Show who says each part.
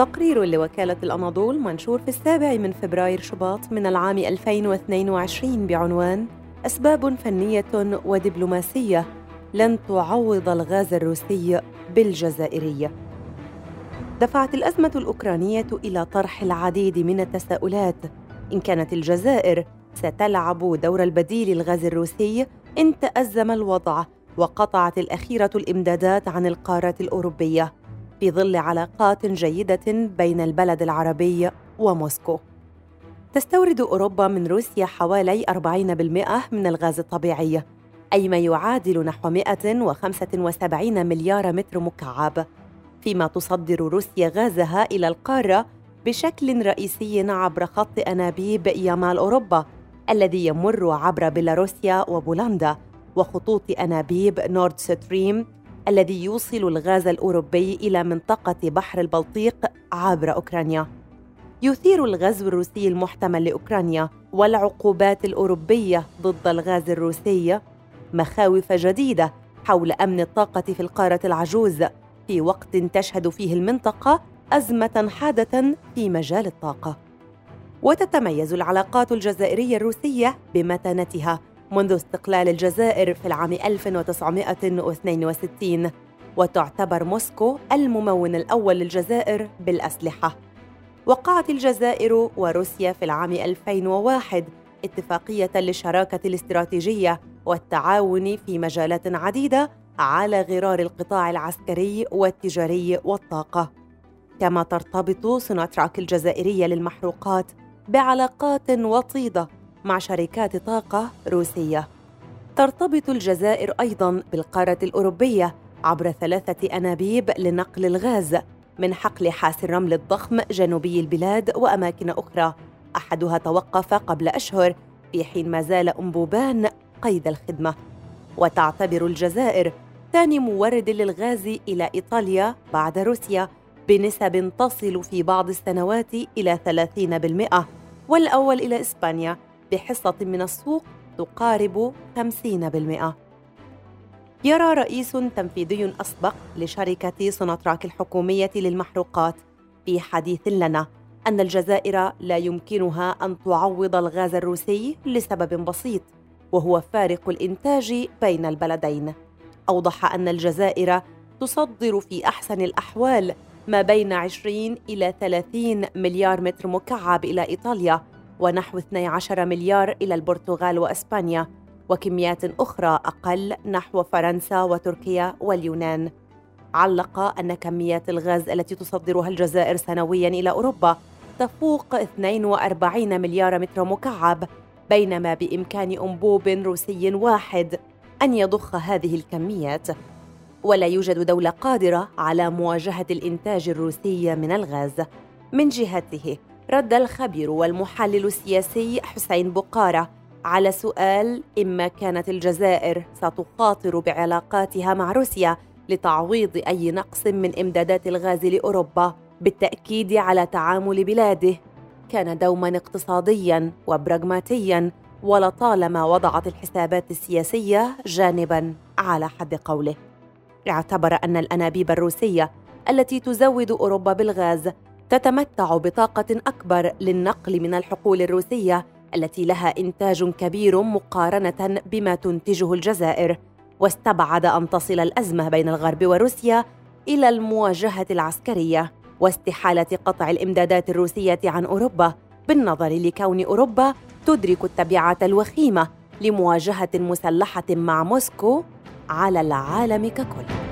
Speaker 1: تقرير لوكالة الأناضول منشور في السابع من فبراير شباط من العام 2022 بعنوان أسباب فنية ودبلوماسية لن تعوض الغاز الروسي بالجزائري. دفعت الأزمة الأوكرانية إلى طرح العديد من التساؤلات إن كانت الجزائر ستلعب دور البديل الغاز الروسي إن تأزم الوضع وقطعت الأخيرة الإمدادات عن القارة الأوروبية في ظل علاقات جيدة بين البلد العربي وموسكو. تستورد أوروبا من روسيا حوالي 40% من الغاز الطبيعي، أي ما يعادل نحو 175 مليار متر مكعب، فيما تصدر روسيا غازها إلى القارة بشكل رئيسي عبر خط أنابيب يمال أوروبا الذي يمر عبر بيلاروسيا وبولندا وخطوط أنابيب نورد ستريم الذي يوصل الغاز الأوروبي إلى منطقة بحر البلطيق عبر أوكرانيا. يثير الغزو الروسي المحتمل لأوكرانيا والعقوبات الأوروبية ضد الغاز الروسي مخاوف جديدة حول أمن الطاقة في القارة العجوز في وقت تشهد فيه المنطقة أزمة حادة في مجال الطاقة. وتتميز العلاقات الجزائرية الروسية بمتانتها منذ استقلال الجزائر في العام 1962 وتعتبر موسكو الممون الأول للجزائر بالأسلحة. وقعت الجزائر وروسيا في العام 2001 اتفاقية للشراكة الاستراتيجية والتعاون في مجالات عديدة على غرار القطاع العسكري والتجاري والطاقة. كما ترتبط سوناتراك الجزائرية للمحروقات بعلاقات وطيدة مع شركات طاقة روسية. ترتبط الجزائر أيضاً بالقارة الأوروبية عبر ثلاثة أنابيب لنقل الغاز من حقل حاس الرمل الضخم جنوبي البلاد وأماكن أخرى. أحدها توقف قبل أشهر في حين ما زال أنبوبان قيد الخدمة. وتعتبر الجزائر ثاني مورد للغاز إلى إيطاليا بعد روسيا بنسب تصل في بعض السنوات إلى 30% والأول إلى إسبانيا. بحصة من السوق تقارب 50%. يرى رئيس تنفيذي أسبق لشركة سوناتراك الحكومية للمحروقات في حديث لنا أن الجزائر لا يمكنها أن تعوض الغاز الروسي لسبب بسيط وهو فارق الإنتاج بين البلدين. أوضح أن الجزائر تصدر في أحسن الأحوال ما بين 20 إلى 30 مليار متر مكعب إلى إيطاليا ونحو 12 مليار إلى البرتغال وأسبانيا وكميات أخرى أقل نحو فرنسا وتركيا واليونان. علق أن كميات الغاز التي تصدرها الجزائر سنويا إلى أوروبا تفوق 42 مليار متر مكعب بينما بإمكان أنبوب روسي واحد أن يضخ هذه الكميات. ولا يوجد دولة قادرة على مواجهة الإنتاج الروسي من الغاز من جهته. رد الخبير والمحلل السياسي حسين بقارة على سؤال إما كانت الجزائر ستخاطر بعلاقاتها مع روسيا لتعويض أي نقص من إمدادات الغاز لأوروبا بالتأكيد على تعامل بلاده. كان دوما اقتصاديا وبراغماتيا ولطالما وضعت الحسابات السياسية جانبا على حد قوله. اعتبر أن الأنابيب الروسية التي تزود أوروبا بالغاز تتمتع بطاقة أكبر للنقل من الحقول الروسية التي لها إنتاج كبير مقارنة بما تنتجه الجزائر، واستبعد أن تصل الأزمة بين الغرب وروسيا إلى المواجهة العسكرية واستحالة قطع الإمدادات الروسية عن أوروبا بالنظر لكون أوروبا تدرك التبعات الوخيمة لمواجهة مسلحة مع موسكو على العالم ككل.